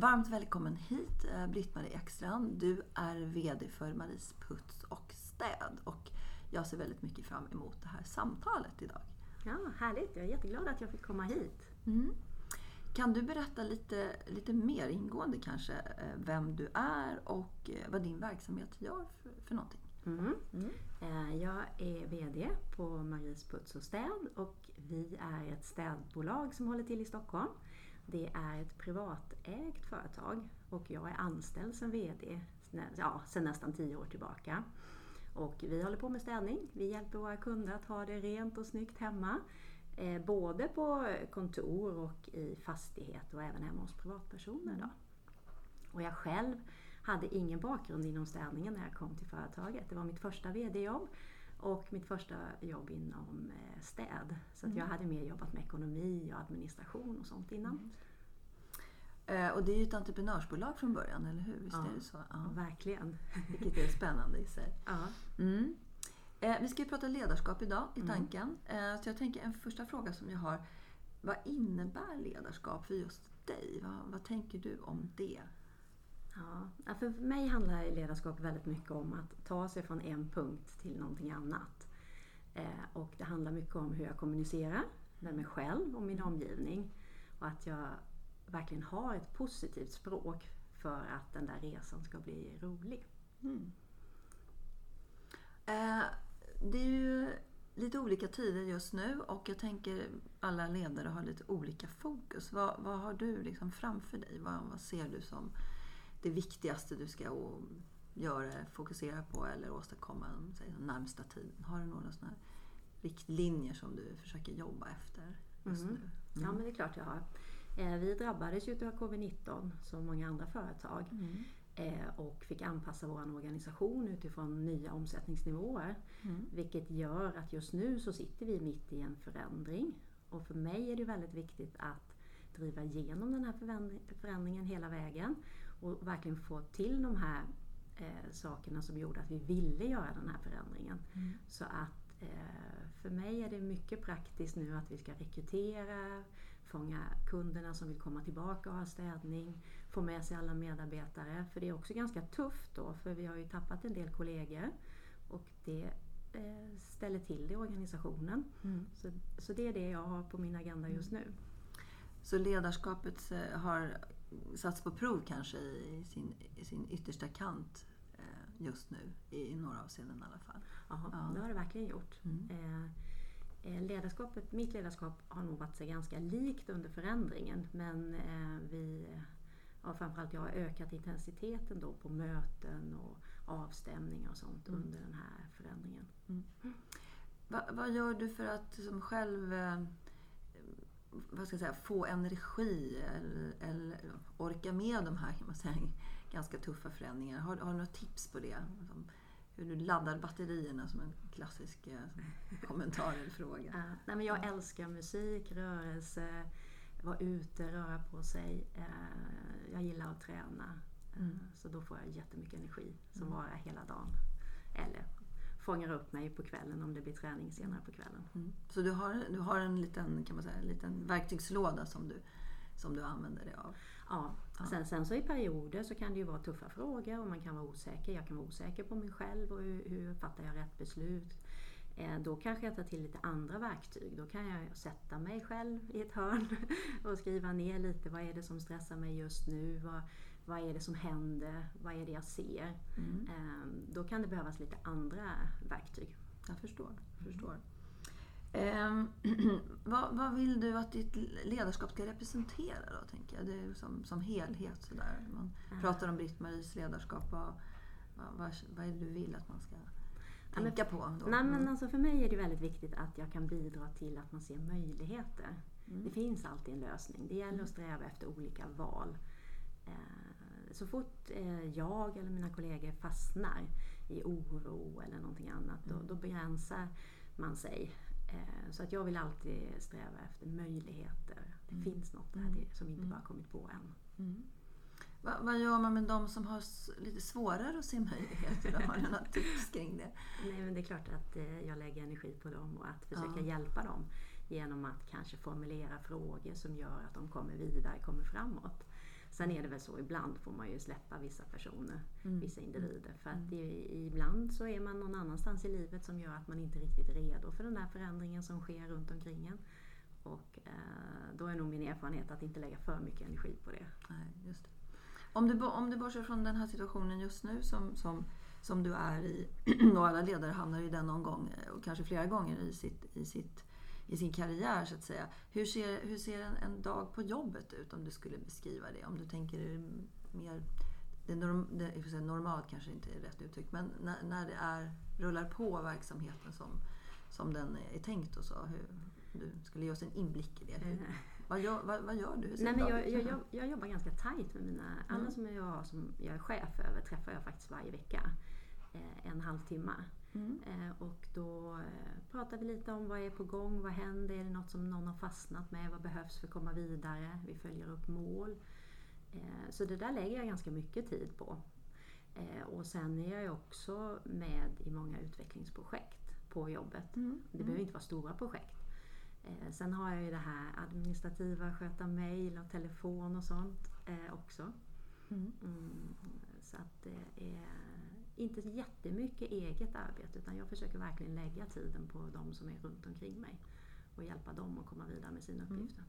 Varmt välkommen hit eh, Britt-Marie Ekstrand. Du är VD för Maries Puts och Städ och jag ser väldigt mycket fram emot det här samtalet idag. Ja, Härligt, jag är jätteglad att jag fick komma hit. Mm. Kan du berätta lite, lite mer ingående kanske eh, vem du är och eh, vad din verksamhet gör för, för någonting? Mm. Mm. Jag är VD på Maries Puts och Städ och vi är ett städbolag som håller till i Stockholm. Det är ett privatägt företag och jag är anställd som VD ja, sedan nästan tio år tillbaka. Och vi håller på med städning. Vi hjälper våra kunder att ha det rent och snyggt hemma. Eh, både på kontor och i fastighet och även hemma hos privatpersoner. Då. Och jag själv hade ingen bakgrund inom städningen när jag kom till företaget. Det var mitt första VD-jobb och mitt första jobb inom eh, städ. Så jag mm. hade mer jobbat med ekonomi och administration och sånt innan. Mm. Eh, och det är ju ett entreprenörsbolag från början, eller hur? Visst ja, är det så? Ja, verkligen. Vilket är spännande i sig. Ja. Mm. Eh, vi ska ju prata ledarskap idag i mm. tanken. Mm. så jag tänker en första fråga som jag har. Vad innebär ledarskap för just dig? Vad, vad tänker du om det? Ja, för mig handlar ledarskap väldigt mycket om att ta sig från en punkt till någonting annat. Eh, och det handlar mycket om hur jag kommunicerar med mig själv och min omgivning. Och att jag verkligen har ett positivt språk för att den där resan ska bli rolig. Mm. Eh, det är ju lite olika tider just nu och jag tänker alla ledare har lite olika fokus. Vad, vad har du liksom framför dig? Vad, vad ser du som det viktigaste du ska göra, fokusera på eller åstadkomma den närmsta tiden? Har du några sådana riktlinjer som du försöker jobba efter just mm. nu? Mm. Ja, men det är klart jag har. Eh, vi drabbades ju av covid-19 som många andra företag mm. Eh, och fick anpassa vår organisation utifrån nya omsättningsnivåer. Mm. Vilket gör att just nu så sitter vi mitt i en förändring. Och för mig är det väldigt viktigt att driva igenom den här förändringen hela vägen och verkligen få till de här eh, sakerna som gjorde att vi ville göra den här förändringen. Mm. Så att eh, för mig är det mycket praktiskt nu att vi ska rekrytera, fånga kunderna som vill komma tillbaka och ha städning, få med sig alla medarbetare. För det är också ganska tufft då, för vi har ju tappat en del kollegor och det eh, ställer till det i organisationen. Mm. Så, så det är det jag har på min agenda just nu. Så ledarskapet eh, har satts på prov kanske i sin, i sin yttersta kant eh, just nu, i några avseenden i alla fall. Aha, ja, det har det verkligen gjort. Mm. Eh, eh, ledarskapet, mitt ledarskap har nog varit sig ganska likt under förändringen men vi ja, framförallt jag har ökat intensiteten då på möten och avstämningar och sånt mm. under den här förändringen. Mm. Va, vad gör du för att som själv vad ska jag säga, få energi eller, eller orka med de här man säga, ganska tuffa förändringarna. Har, har du några tips på det? Hur du laddar batterierna som en klassisk eh, kommentar eller fråga. Uh, nej, men jag älskar musik, rörelse, vara ute, röra på sig. Uh, jag gillar att träna. Uh, mm. Så då får jag jättemycket energi som mm. varar hela dagen. Eller fångar upp mig på kvällen om det blir träning senare på kvällen. Mm. Så du har, du har en liten, kan man säga, en liten verktygslåda som du, som du använder dig av? Ja. ja. Sen, sen så i perioder så kan det ju vara tuffa frågor och man kan vara osäker. Jag kan vara osäker på mig själv och hur, hur fattar jag rätt beslut? Eh, då kanske jag tar till lite andra verktyg. Då kan jag sätta mig själv i ett hörn och skriva ner lite. Vad är det som stressar mig just nu? Vad, vad är det som händer? Vad är det jag ser? Mm. Ehm, då kan det behövas lite andra verktyg. Jag förstår. förstår. Eh, vad, vad, vill du att ditt ledarskap ska representera då, tänker jag? Det är som, som helhet sådär. Man mm. pratar om Britt-Maries ledarskap. Vad, vad, vad, är det du vill att man ska tänka ja, på? Då? Nej, men mm. alltså för mig är det väldigt viktigt att jag kan bidra till att man ser möjligheter. Mm. Det finns alltid en lösning. Det gäller att sträva efter olika val. Eh, så fort eh, jag eller mina kollegor fastnar i oro eller någonting annat, då, mm. då begränsar man sig. Eh, så att jag vill alltid sträva efter möjligheter. Det mm. finns något där mm. som vi inte bara kommit på än. Mm. Va, vad gör man med de som har lite svårare att se möjligheter? Har du några tips kring det? Nej, men det är klart att jag lägger energi på dem och att försöka ja. hjälpa dem genom att kanske formulera frågor som gör att de kommer vidare, kommer framåt. Sen är det väl så, ibland får man ju släppa vissa personer, mm. vissa individer. För att det, mm. ibland så är man någon annanstans i livet som gör att man inte riktigt är redo för den där förändringen som sker runt omkring en. Och eh, då är nog min erfarenhet att inte lägga för mycket energi på det. Nej, just det. Om du, om du bortser från den här situationen just nu som, som, som du är i, och alla ledare hamnar i den någon gång, och kanske flera gånger i sitt, i sitt i sin karriär så att säga. Hur ser, hur ser en, en dag på jobbet ut om du skulle beskriva det? Om du tänker mer det, norm, det normalt kanske inte är rätt uttryck, men när, när det är, rullar på verksamheten som, som den är tänkt och så. Hur, du skulle ge oss en inblick i det. Hur, vad, gör, vad, vad gör du? Nej, men jag, jag, jag, jag, jobbar ganska tajt med mina, alla mm. som jag, som jag är chef över träffar jag faktiskt varje vecka. Eh, en halvtimme. Mm. Eh, och då eh, pratar vi lite om vad är på gång, vad händer, är det något som någon har fastnat med, vad behövs för att komma vidare? Vi följer upp mål. Eh, så det där lägger jag ganska mycket tid på. Och sen är jag också med i många utvecklingsprojekt på jobbet. Mm. Det behöver mm. inte vara stora projekt. Sen har jag ju det här administrativa, sköta mejl och telefon och sånt också. Mm. mm så att det är inte jättemycket eget arbete utan jag försöker verkligen lägga tiden på de som är runt omkring mig och hjälpa dem att komma vidare med sina mm. uppgifter.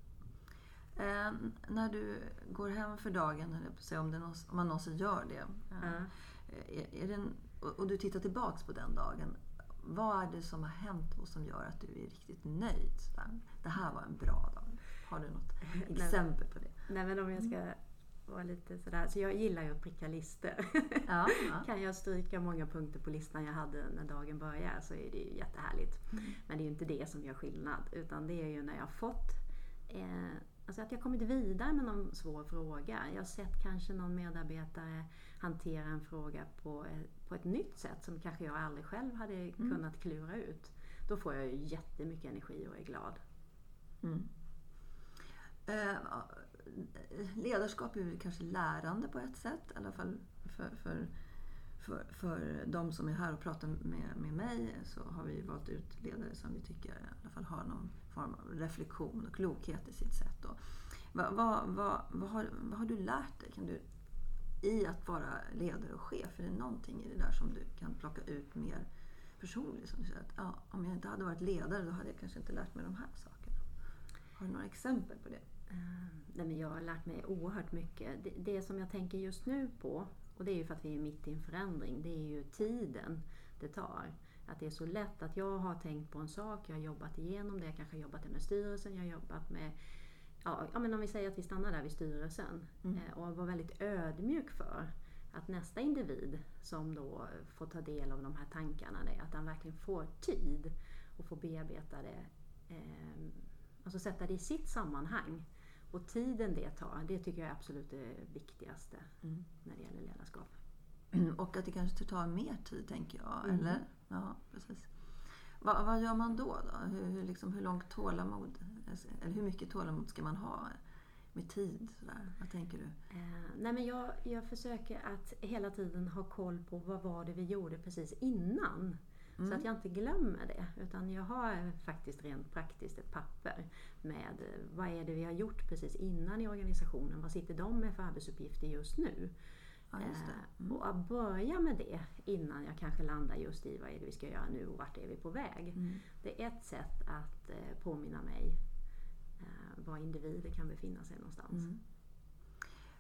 Mm. Eh, när du går hem för dagen, eller om, det någonsin, om man någonsin gör det, eh, mm. är, är det en, och du tittar tillbaks på den dagen. Vad är det som har hänt och som gör att du är riktigt nöjd? Det här var en bra dag. Har du något exempel på det? Nej, men om jag ska vara lite sådär. Så jag gillar ju att pricka listor. Ja, ja. kan jag stryka många punkter på listan jag hade när dagen börjar så är det ju jättehärligt. Mm. Men det är ju inte det som gör skillnad. Utan det är ju när jag har fått eh, Alltså att jag kommit vidare med någon svår fråga. Jag har sett kanske någon medarbetare hantera en fråga på, på ett nytt sätt som kanske jag aldrig själv hade mm. kunnat klura ut. Då får jag ju jättemycket energi och är glad. Mm. Eh, ledarskap är kanske lärande på ett sätt. I alla fall för, för, för, för de som är här och pratar med, med mig så har vi valt ut ledare som vi tycker i alla fall har någon form av reflektion och klokhet i sitt sätt. Och vad, vad, vad, vad, har, vad har du lärt dig kan du, i att vara ledare och chef? Är det någonting i det där som du kan plocka ut mer personligt? Som du säger att, ja, om jag inte hade varit ledare då hade jag kanske inte lärt mig de här sakerna. Har du några exempel på det? Uh, nej men jag har lärt mig oerhört mycket. Det, det, som jag tänker just nu på, och det är ju för att vi är mitt i en förändring, det är ju tiden det tar. Att det är så lätt att jag har tänkt på en sak, jag har jobbat igenom det, jag kanske har jobbat med styrelsen, jag har jobbat med Ja, men om vi säger att vi stannar där vid styrelsen mm. Eh, och var väldigt ödmjuk för att nästa individ som då får ta del av de här tankarna, det, att han verkligen får tid och får bearbeta det, eh, alltså sätta det i sitt sammanhang. Och tiden det tar, det tycker jag är absolut det viktigaste mm. när det gäller ledarskap. Och att det kanske tar mer tid, tänker jag. Mm. Eller? Ja, precis. Va, vad gör man då? då? Hur, hur, liksom, hur långt tålamod, eller hur mycket tålamod ska man ha med tid? Sådär? Vad tänker du? Eh, nej men jag, jag försöker att hela tiden ha koll på vad var det vi gjorde precis innan. Mm. Så att jag inte glömmer det. Utan jag har faktiskt rent praktiskt ett papper med eh, vad är det vi har gjort precis innan i organisationen. Vad sitter de med för arbetsuppgifter just nu? Ja, just eh, mm. Och att börja med det innan jag kanske landar just i vad är det vi ska göra nu och vart är vi på väg. Mm. Det är ett sätt att eh, påminna mig var individer kan befinna sig någonstans. Mm.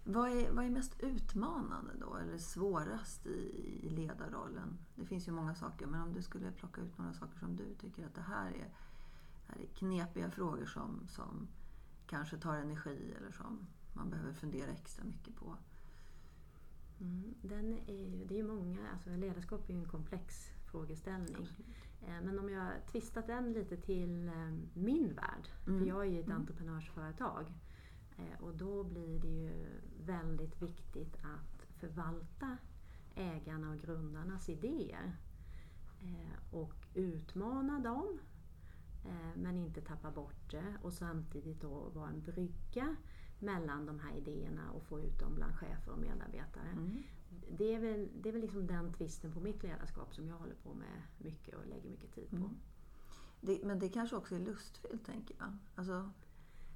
Vad är, vad är mest utmanande då, eller svårast i, i ledarrollen? Det finns ju många saker, men om du skulle plocka ut några saker som du tycker att det här är, det här är knepiga frågor som, som kanske tar energi eller som man behöver fundera extra mycket på. Mm, den är ju, det är ju många, alltså ledarskap är ju en komplex frågeställning. Eh, men om jag twistat den lite till eh, min värld, mm. för jag är ju ett mm. entreprenörsföretag. Eh, och då blir det ju väldigt viktigt att förvalta ägarna och grundarnas idéer. Och utmana dem, men inte tappa bort det. Och samtidigt då vara en brygga mellan de här idéerna och få ut dem bland chefer och medarbetare. Mm. Det är väl, det är väl liksom den twisten på mitt ledarskap som jag håller på med mycket och lägger mycket tid på. Mm. Det, men det kanske också är lustfyllt, tänker jag. Alltså,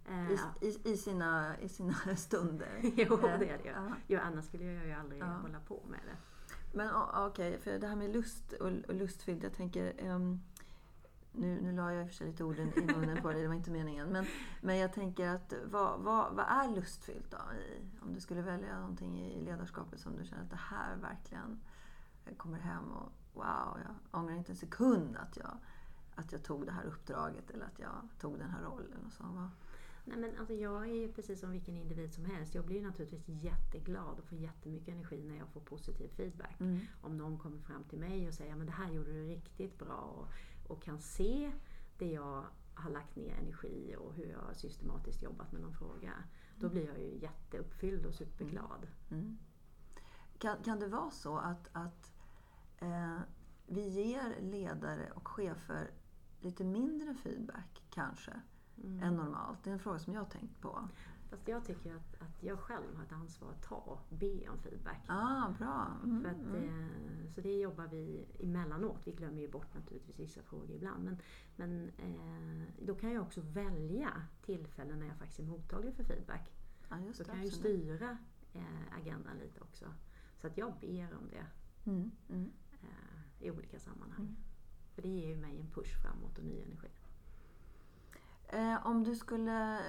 i, i, i, sina, I sina stunder. jo, det är det ju. Uh. Jo, annars skulle jag ju aldrig uh. hålla på med det. Men okej, okay, för det här med lust och, och lustfyllt, jag tänker um, nu, nu la jag i och för sig lite orden i munnen på dig, det var inte meningen. Men, men jag tänker att vad, vad, vad är lustfyllt då? I, om du skulle välja någonting i ledarskapet som du känner att det här verkligen jag kommer hem och wow, jag ångrar inte en sekund att jag, att jag tog det här uppdraget eller att jag tog den här rollen. Och så. Nej, men alltså jag är ju precis som vilken individ som helst. Jag blir naturligtvis jätteglad och får jättemycket energi när jag får positiv feedback. Mm. Om någon kommer fram till mig och säger att det här gjorde du riktigt bra. Och, och kan se det jag har lagt ner energi och hur jag systematiskt jobbat med någon fråga. Då blir jag ju jätteuppfylld och superglad. Mm. mm. Kan, kan det vara så att, att eh, vi ger ledare och chefer lite mindre feedback kanske mm. än normalt? Det är en fråga som jag har tänkt på. Fast jag tycker att, att jag själv har ett ansvar att ta och be om feedback. Ah, bra. Mm, För att, mm. eh, så det jobbar vi emellanåt. Vi glömmer ju bort naturligtvis vissa frågor ibland. Men, men eh, då kan jag också välja tillfällen när jag faktiskt är mottaglig för feedback. Ja, just så det, kan jag ju styra eh, agendan lite också. Så att jag ber om det mm, mm. Eh, i olika sammanhang. Mm. För det ger ju mig en push framåt och ny energi. Eh, om du skulle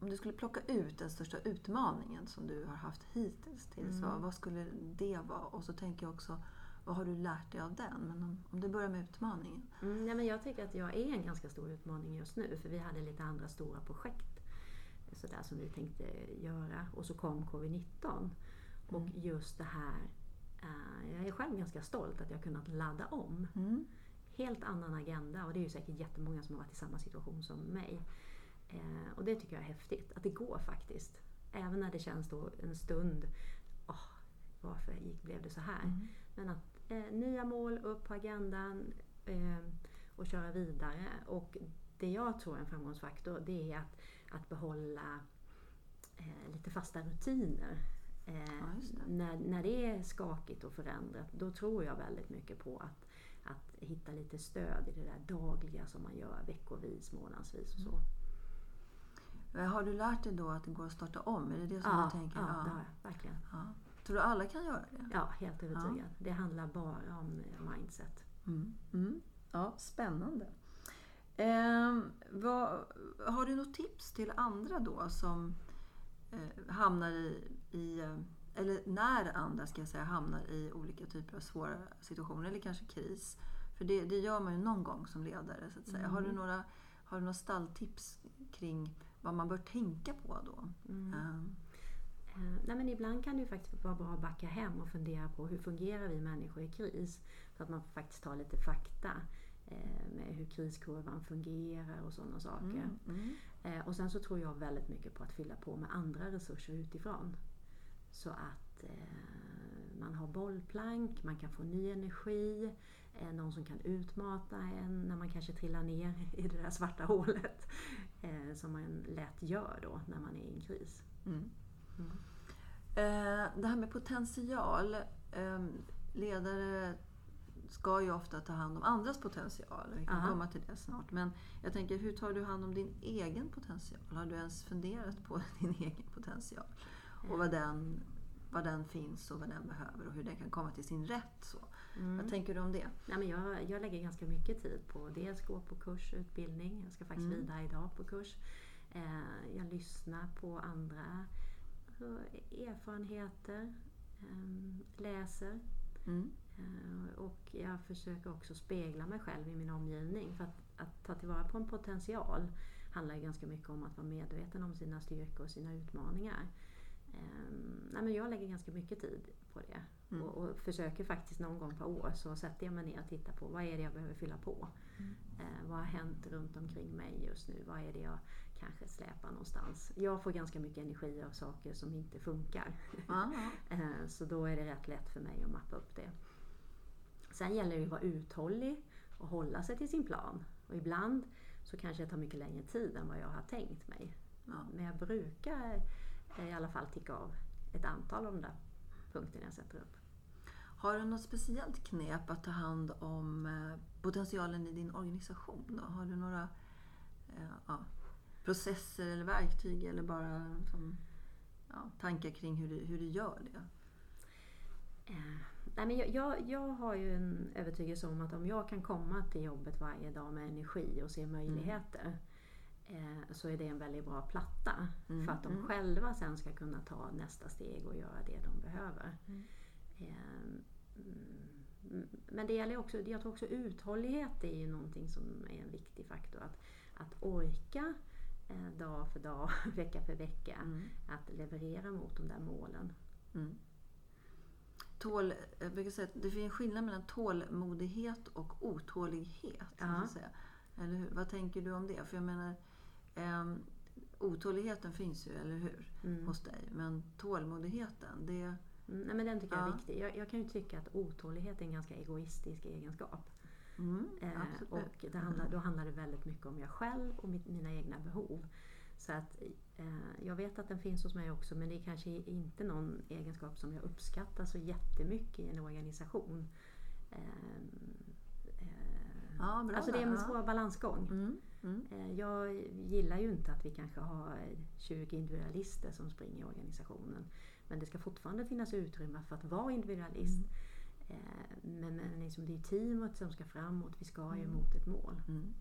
om du skulle plocka ut den största utmaningen som du har haft hittills, tills, mm. vad, vad skulle det vara? Och så tänker jag också, vad har du lärt dig av den? Men om, om du börjar med utmaningen. Mm, ja, men jag tycker att jag är en ganska stor utmaning just nu, för vi hade lite andra stora projekt sådär, som vi tänkte göra. Och så kom covid-19. Och mm. just det här, uh, jag är själv ganska stolt att jag kunnat ladda om. Mm. Helt annan agenda och det är ju säkert jättemånga som har varit i samma situation som mig. Eh, och det tycker jag är häftigt, att det går faktiskt. Även när det känns då en stund, oh, varför gick, blev det så här? Mm. Men att eh, nya mål upp på agendan eh, och köra vidare. Och det jag tror är en framgångsfaktor det är att, att behålla eh, lite fasta rutiner. Eh, ja, det. När, när det är skakigt och förändrat, då tror jag väldigt mycket på att, att hitta lite stöd i det där dagliga som man gör veckovis, månadsvis och så. Mm. Har du lärt dig då att det går att starta om? Är det det som ja, du tänker? Ja, ja, det har jag verkligen. Ja. Tror du alla kan göra det? Ja, helt övertygad. Ja. Det handlar bara om eh, mindset. Mm. Mm. Ja, spännande. Eh, vad, har du något tips till andra då som eh, hamnar i, i, eh, eller när andra ska jag säga, hamnar i olika typer av svåra situationer eller kanske kris? För det, det gör man ju någon gång som ledare. så att säga. Mm. Har, du några, har du några stalltips kring vad man bör tänka på då. Mm. Um. Nej, men ibland kan det ju faktiskt vara bra att backa hem och fundera på hur fungerar vi människor i kris? Så att man faktiskt tar lite fakta eh, med hur kriskurvan fungerar och sådana saker. Mm, mm. Eh, och sen så tror jag väldigt mycket på att fylla på med andra resurser utifrån. Så att eh, man har bollplank, man kan få ny energi, eh, någon som kan utmata en när man kanske trillar ner i det där svarta hålet. Eh, som man lätt gör då när man är i en kris. Mm. Mm. Eh, det här med potential. Eh, ledare ska ju ofta ta hand om andras potential. Vi kan Aha. komma till det snart. Men jag tänker, hur tar du hand om din egen potential? Har du ens funderat på din egen potential? Och vad den, vad den finns och vad den behöver och hur den kan komma till sin rätt. Så. Mm. Vad tänker du om det? Ja, men jag, jag lägger ganska mycket tid på dels gå på kurs, utbildning. Jag ska faktiskt mm. vidare idag på kurs. Eh, jag lyssnar på andra erfarenheter, ehm, läser. Mm. Eh, och jag försöker också spegla mig själv i min omgivning. För att, att ta tillvara på en potential handlar ju ganska mycket om att vara medveten om sina styrkor och sina utmaningar. Um, nej men jag lägger ganska mycket tid på det. Mm. Och, och, försöker faktiskt någon gång per år så sätter jag mig ner och tittar på vad är det jag behöver fylla på. Mm. Uh, vad har hänt runt omkring mig just nu? Vad är det jag kanske släpar någonstans? Jag får ganska mycket energi av saker som inte funkar. uh, så då är det rätt lätt för mig att mappa upp det. Sen gäller det att vara uthållig och hålla sig till sin plan. Och ibland så kanske det tar mycket längre tid än vad jag har tänkt mig. Men jag brukar i alla fall ticka av ett antal av de där punkterna jag sätter upp. Har du något speciellt knep att ta hand om eh, potentialen i din organisation? Då? Har du några eh, ja, processer eller verktyg eller bara som, ja, tankar kring hur du, hur du gör det? Eh, nej men jag, jag, jag, har ju en övertygelse om att om jag kan komma till jobbet varje dag med energi och se möjligheter mm eh, så är det en väldigt bra platta. Mm. För att de mm. själva sen ska kunna ta nästa steg och göra det de behöver. Mm. Eh, men det gäller också, jag tror också uthållighet är ju någonting som är en viktig faktor. Att, att orka eh, dag för dag, vecka för vecka, mm. att leverera mot de där målen. Mm. Tål, jag brukar säga att det finns en skillnad mellan tålmodighet och otålighet. Ja. Säga. Eller hur? Vad tänker du om det? För jag menar, Eh, otåligheten finns ju, eller hur? Mm. Hos dig. Men tålmodigheten, det... Mm, nej, men den tycker ja. jag är viktig. Jag, jag, kan ju tycka att otålighet är en ganska egoistisk egenskap. Mm, eh, och det handlar, då handlar det väldigt mycket om jag själv och mitt, mina egna behov. Så att, eh, jag vet att den finns hos mig också men det är kanske inte någon egenskap som jag uppskattar så jättemycket i en organisation. Eh, ja, bra alltså det är en svår balansgång. Mm. Mm. Eh, jag gillar ju inte att vi kanske har 20 individualister som springer i organisationen. Men det ska fortfarande finnas utrymme för att vara individualist. Mm. Eh, men, men liksom det är teamet som ska framåt, vi ska ju mm. mot ett mål. Mm.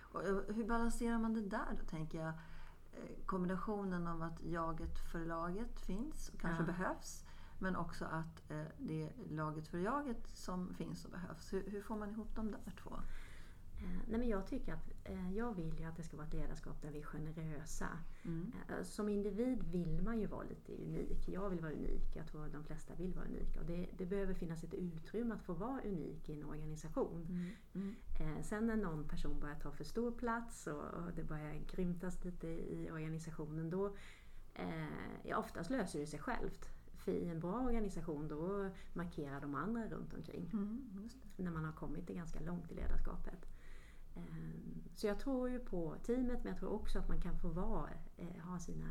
Och eh, hur balanserar man det där då, tänker jag? Kombinationen av att jaget för laget finns och kanske ja. behövs. Men också att det är laget för jaget som finns och behövs. Hur, hur får man ihop de där två? Eh, nej men jag tycker att eh, jag vill ju att det ska vara ett ledarskap där vi är generösa. Mm. Eh, som individ vill man ju vara lite unik. Jag vill vara unik. Jag tror att de flesta vill vara unika. Och det, det behöver finnas ett utrymme att få vara unik i en organisation. Mm. Mm. Sen när någon person börjar ta för stor plats och, det börjar grymtas lite i organisationen då eh, oftast löser det sig självt. För i en bra organisation då markerar de andra runt omkring. Mm, när man har kommit ganska långt i ledarskapet. Ehm, så jag tror ju på teamet men jag tror också att man kan få vara, eh, ha sina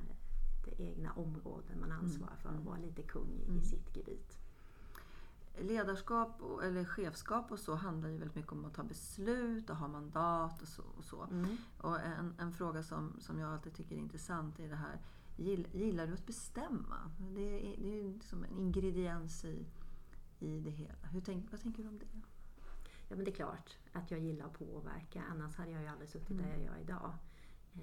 egna områden man ansvarar för och mm. vara lite kung i mm. sitt gebit. Ledarskap och, eller chefskap och så handlar ju väldigt mycket om att ta beslut och ha mandat och så. Och, så. Mm. och en, en, fråga som, som jag alltid tycker är intressant är det här Gillar du att bestämma? Det är, det är liksom en ingrediens i, i det hela. Hur tänk, vad tänker du om det? Ja men det är klart att jag gillar att påverka. Annars hade jag ju aldrig suttit mm. där jag gör idag. Eh,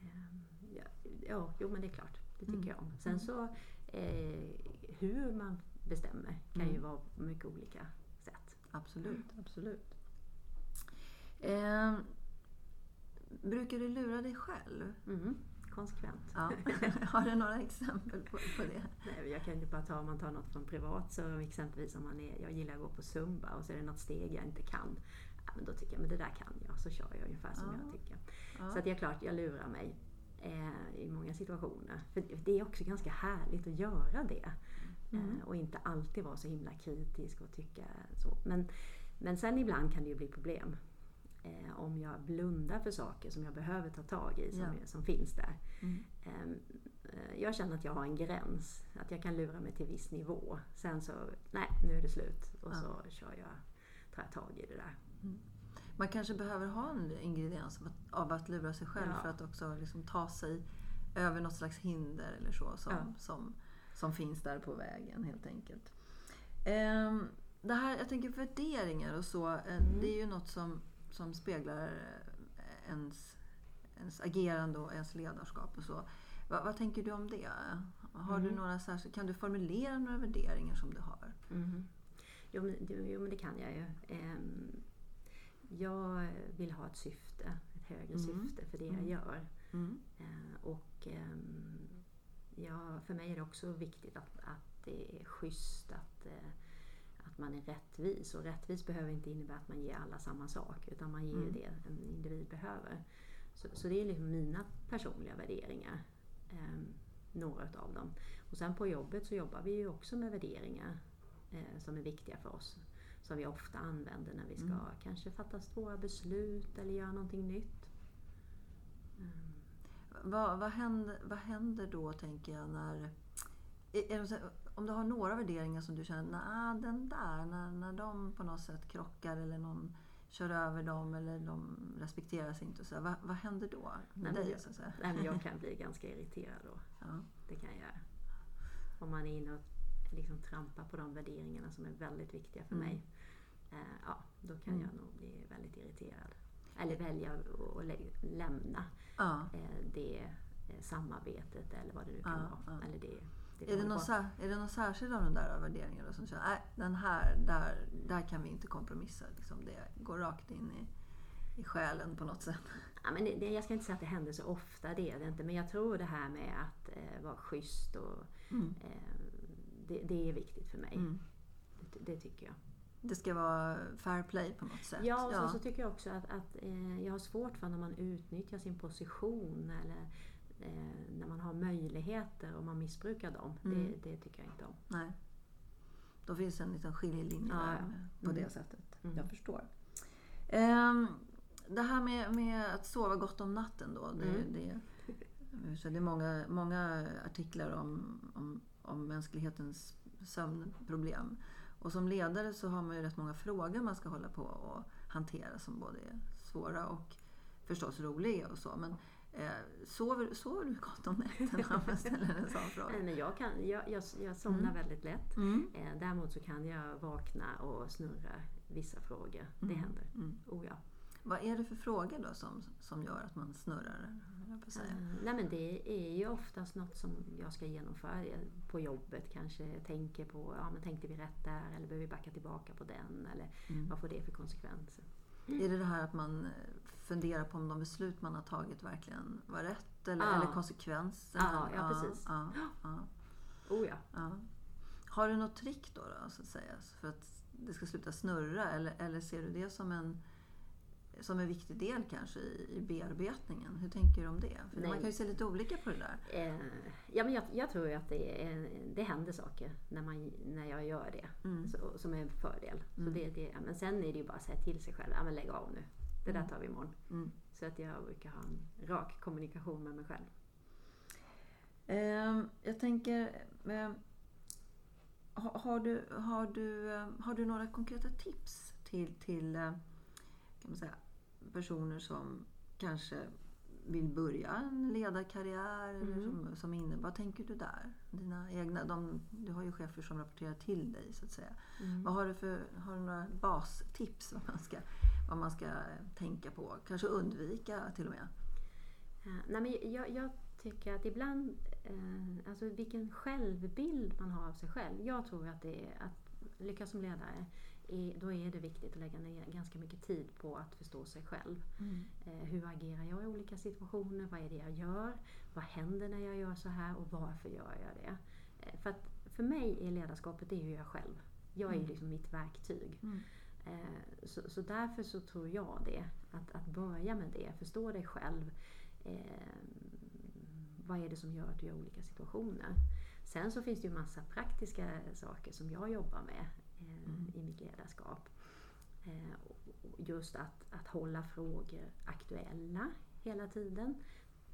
eh, ja, ja, jo men det är klart. Det tycker mm. jag om. Sen mm. så eh, hur man bestämmer kan ju mm. vara på mycket olika sätt. Absolut, absolut. Eh, brukar du lura dig själv? Mm konsekvent. Ja. Har du några exempel på, på det? Nej, jag kan ju bara ta, om man tar något från privat, så exempelvis om man är, jag gillar att gå på zumba och så är det något steg jag inte kan. Ja, men då tycker jag, men det där kan jag, så kör jag ungefär som ja. jag tycker. Så att det är klart, jag lurar mig eh, i många situationer. För det är också ganska härligt att göra det. Mm. Eh, och inte alltid vara så himla kritisk och tycka så. Men, men sen ibland kan det ju bli problem eh, om jag blundar för saker som jag behöver ta tag i, som, ja. som finns där. Mm. Ehm, eh, jag känner att jag har en gräns, att jag kan lura mig till viss nivå. Sen så, nej nu är det slut och ja. så kör jag, tar jag tag i det där. Mm. Man kanske behöver ha en ingrediens av att lura sig själv ja. för att också liksom ta sig över något slags hinder eller så som, som, som finns där på vägen helt enkelt. Um, det här, jag tänker värderingar och så, eh, mm. det är ju något som som speglar eh, ens, ens agerande och ens ledarskap och så. Va, vad tänker du om det? Har Mm. du några särskilt, kan du formulera några värderingar som du har? Mhm. Jo, men, det- jo, men det kan jag ju. Ehm, jag vill ha ett syfte, ett högre Mm. syfte för det jag Mm. gör. Mm. Eh, och ehm, ja, för mig är det också viktigt att, att det är schysst, att, eh, att man är rättvis. Och rättvis behöver inte innebära att man ger alla samma sak, utan man ger Mm. det en individ behöver. Så, så det är liksom mina personliga värderingar. ehm, några av dem. Och sen på jobbet så jobbar vi ju också med värderingar eh, som är viktiga för oss. Som vi ofta använder när vi ska Mm. kanske fatta svåra beslut eller göra någonting nytt. Ehm, Vad, vad, händer, vad händer då, tänker jag, när... är- är Om du har några värderingar som du känner, nah, den där, när, när de på något sätt krockar eller någon kör över dem eller de respekterar sig inte. och Så vad, vad händer då med Nej, dig? jag- Så? Nej, jag kan bli ganska irriterad då. Ja. Det kan jag göra. Om man är inne och liksom trampar på de värderingarna som är väldigt viktiga för Mm. mig. Eh, ja, då kan Mm. jag nog bli väldigt irriterad. Eller välja att lä- lämna Ja. eh, det eh, samarbetet eller vad det nu kan Ja, vara. Eller det Är det, någon, sär- är det någon särskild av de där värderingarna som känner, nej den här, där, där kan vi inte kompromissa. Liksom det går rakt in i, i själen på något sätt. Ja, men det, det, jag ska inte säga att det händer så ofta, det är det inte. Men jag tror det här med att eh, vara schysst och Mm. eh, det, det är viktigt för mig. Mm. Det, tycker jag. Det ska vara fair play på något sätt. Ja, och så, så tycker jag också att, att eh, jag har svårt för när man utnyttjar sin position eller eh, när man har möjligheter och man missbrukar dem. Mm. Det, det tycker jag inte om. Nej. Då finns en liten skiljelinje Ja, där ja. med- på Mm. det sättet. Mm. Jag förstår. Ehm, det här med, med att sova gott om natten då. Det, Mm. det, så det är många, många artiklar om, om, om mänsklighetens sömnproblem. Och som ledare så har man ju rätt många frågor man ska hålla på och hantera som både är svåra och förstås roliga och så. Men eh, sover, sover du gott om nätterna om jag ställer en sån fråga? Nej, men jag, kan, jag, jag, jag somnar Mm. väldigt lätt. Mm. Eh, däremot så kan jag vakna och snurra vissa frågor. Det Mm. händer. Mm. Oh, ja. Vad är det för frågor då som, som gör att man snurrar? Eh, nej men det är ju oftast något som jag ska genomföra på jobbet. Kanske tänker på, ja men tänkte vi rätt där eller behöver vi backa tillbaka på den? Eller Mm. vad får det för konsekvenser? Är det det här att man eh, funderar på om de beslut man har tagit verkligen var rätt? Eller, Ja. eller konsekvenserna? Ja, ja, precis. Ja, ja, Oh ja. ja. Har du något trick då, då så att säga, för att det ska sluta snurra? Eller, eller ser du det som en, som en viktig del kanske i, i bearbetningen? Hur tänker du om det? För Nej. man kan ju se lite olika på det där. Eh, ja, men jag, jag tror ju att det, är, det händer saker när, man, när jag gör det. Mm. Så, som är en fördel. Så Mm. det, det, ja, men sen är det ju bara att säga till sig själv, ja, men lägg av nu. Det där Mm. tar vi imorgon. Mm. Så att jag brukar ha en rak kommunikation med mig själv. Ehm, jag tänker, ehm, har, du, har, du, eh, har du några konkreta tips till, till eh, kan man säga, personer som kanske vill börja en ledarkarriär? Eller Mm. som, som inne, vad tänker du där? Dina egna, de, du har ju chefer som rapporterar till dig så att säga. Vad har du för har du några bastips vad man ska, vad man ska tänka på? Kanske undvika till och med? Eh, nej, men jag, jag tycker att ibland, eh, alltså vilken självbild man har av sig själv. Jag tror att det är att lyckas som ledare, är, då är det viktigt att lägga ner ganska mycket tid på att förstå sig själv. Eh, hur agerar jag i olika situationer? Vad är det jag gör? Vad händer när jag gör så här och varför gör jag det? Eh, för, att för mig är ledarskapet det är ju jag själv. Jag är ju Mm. liksom mitt verktyg. Mm. Eh, så, så därför så tror jag det. Att, att börja med det, förstå dig själv. Vad är det som gör att du gör olika situationer? Sen så finns det ju massa praktiska saker som jag jobbar med Mm. i mitt ledarskap. Eh, just att, att hålla frågor aktuella hela tiden.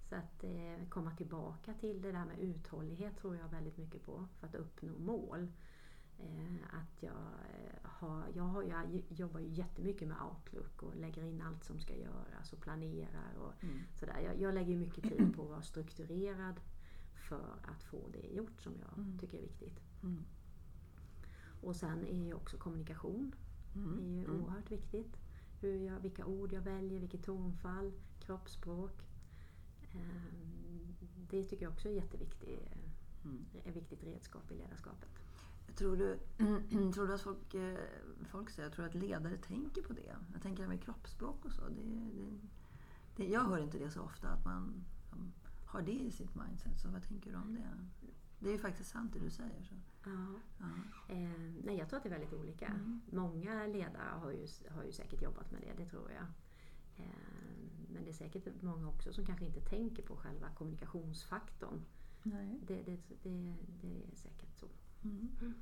Så att eh, komma tillbaka till det där med uthållighet tror jag väldigt mycket på för att uppnå mål. Eh, att jag, eh, har, jag, har, jag jobbar ju jättemycket med Outlook och lägger in allt som ska göras och planerar och Mm. sådär. Jag, jag lägger mycket tid på att vara strukturerad för att få det gjort som jag Mm. tycker är viktigt. Mm. Och sen är ju också kommunikation Mm. är ju Mm. oerhört viktigt. Hur jag, vilka ord jag väljer, vilket tonfall, kroppsspråk. Ehm, det tycker jag också är jätteviktigt mm. ett viktigt redskap i ledarskapet. Tror du, tror du att folk, eh, folk säger, tror du att ledare tänker på det? Jag tänker det med kroppsspråk och så. Det, det, det, jag hör inte det så ofta, att man har det i sitt mindset. Så vad tänker du om det? Det är faktiskt sant det du säger. Så. Ja. ja. Eh, nej, jag tror att det är väldigt olika. Mm. Många ledare har ju, har ju säkert jobbat med det, det tror jag. Eh, men det är säkert många också som kanske inte tänker på själva kommunikationsfaktorn. Nej. Det, det, det, det är säkert så. Mm. Mm.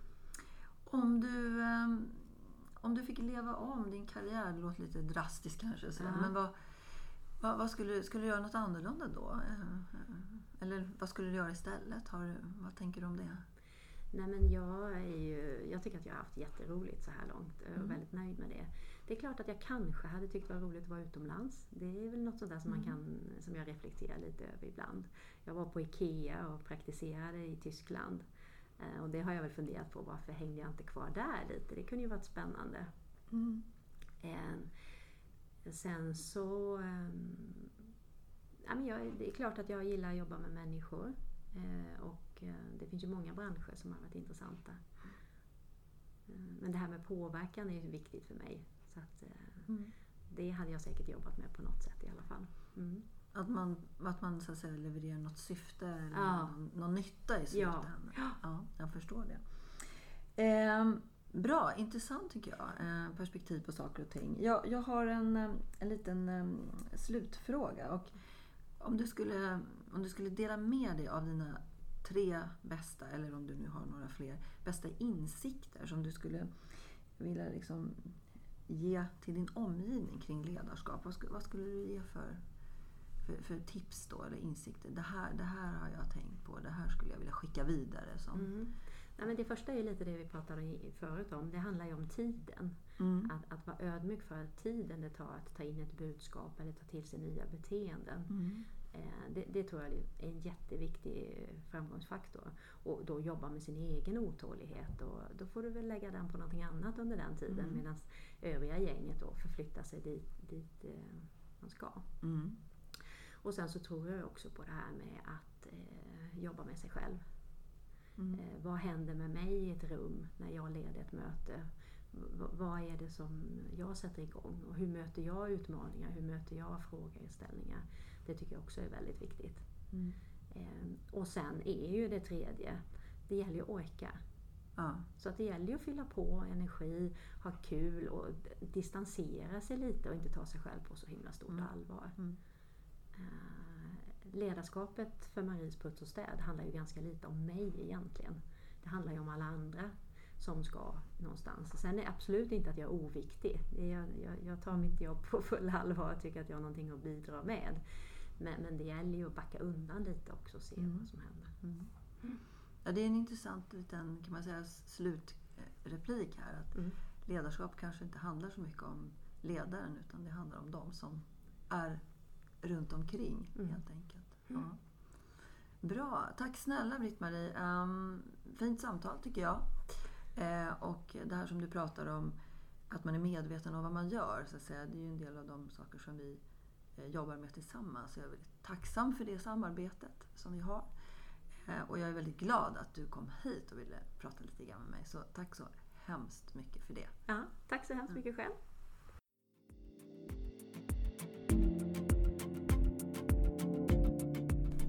Om, du, um, om du fick leva om din karriär, det låter lite drastiskt kanske, så, ja. men vad, vad, vad, skulle, skulle du göra något annorlunda då? Eller vad skulle du göra istället? Har, vad tänker du om det? Nej, men jag, är ju, jag tycker att jag har haft jätteroligt så här långt och mm. väldigt nöjd med det. Det är klart att jag kanske hade tyckt det var roligt att vara utomlands. Det är väl något sånt där som, man mm. kan, som jag reflekterar lite över ibland. Jag var på IKEA och praktiserade i Tyskland. Eh, och det har jag väl funderat på, varför hängde jag inte kvar där lite? Det kunde ju varit spännande. Mm. Sen så... Ja, men jag, det är klart att jag gillar att jobba med människor. Eh, och eh, det finns ju många branscher som har varit intressanta. Men det här med påverkan är ju viktigt för mig. Så att, mm. Det hade jag säkert jobbat med på något sätt i alla fall. Mm. Att man, att man så att säga, levererar något syfte eller ja. någon, någon nytta i slutändan. Ja. ja, jag förstår det. Eh, bra, intressant tycker jag. Eh, perspektiv på saker och ting. Jag, jag har en, eh, en liten eh, slutfråga. Och om, du skulle, om du skulle dela med dig av dina tre bästa, eller om du nu har några fler, bästa insikter som du skulle vilja liksom ge till din omgivning kring ledarskap? Vad skulle, vad skulle du ge för, för, för, tips då, eller insikter? Det här, det här har jag tänkt på, det här skulle jag vilja skicka vidare. Som... Mm. Nej, men det första är lite det vi pratade förut om, det handlar ju om tiden. Mm. Att, att vara ödmjuk för tiden det tar att ta in ett budskap eller ta till sig nya beteenden. Mm. Eh, det, det, tror jag är en jätteviktig framgångsfaktor. Och då jobba med sin egen otålighet. Och då får du väl lägga den på någonting annat under den tiden mm. medan övriga gänget då förflyttar sig dit, dit eh, man ska. Mm. Och sen så tror jag också på det här med att eh, jobba med sig själv. Mm. Eh, vad händer med mig i ett rum när jag leder ett möte? V vad är det som jag sätter igång? Och hur möter jag utmaningar? Hur möter jag frågeställningar? Det tycker jag också är väldigt viktigt. Mm. Eh, och sen är ju det tredje, det gäller ju att orka. Ja. Så att det gäller ju att fylla på energi, ha kul och distansera sig lite och inte ta sig själv på så himla stort mm. allvar. Mm. Ledarskapet för Maries Puts och Städ handlar ju ganska lite om mig egentligen. Det handlar ju om alla andra som ska någonstans. Sen är det absolut inte att jag är oviktig. Jag, jag, jag tar mitt jobb på full allvar och tycker att jag har någonting att bidra med. Men, men det gäller ju att backa undan lite också och se mm. vad som händer. Mm. Ja, det är en intressant liten kan man säga, slutreplik här. Att mm. Ledarskap kanske inte handlar så mycket om ledaren utan det handlar om de som är runt omkring mm. helt enkelt. Mm. Ja. Bra, tack snälla Britt-Marie. Um, fint samtal tycker jag. Eh, och det här som du pratar om, att man är medveten om vad man gör. Så att säga, det är ju en del av de saker som vi eh, jobbar med tillsammans. Jag är väldigt tacksam för det samarbetet som vi har. Eh, och jag är väldigt glad att du kom hit och ville prata lite grann med mig. Så tack så hemskt mycket för det. Ja, tack så hemskt mycket själv.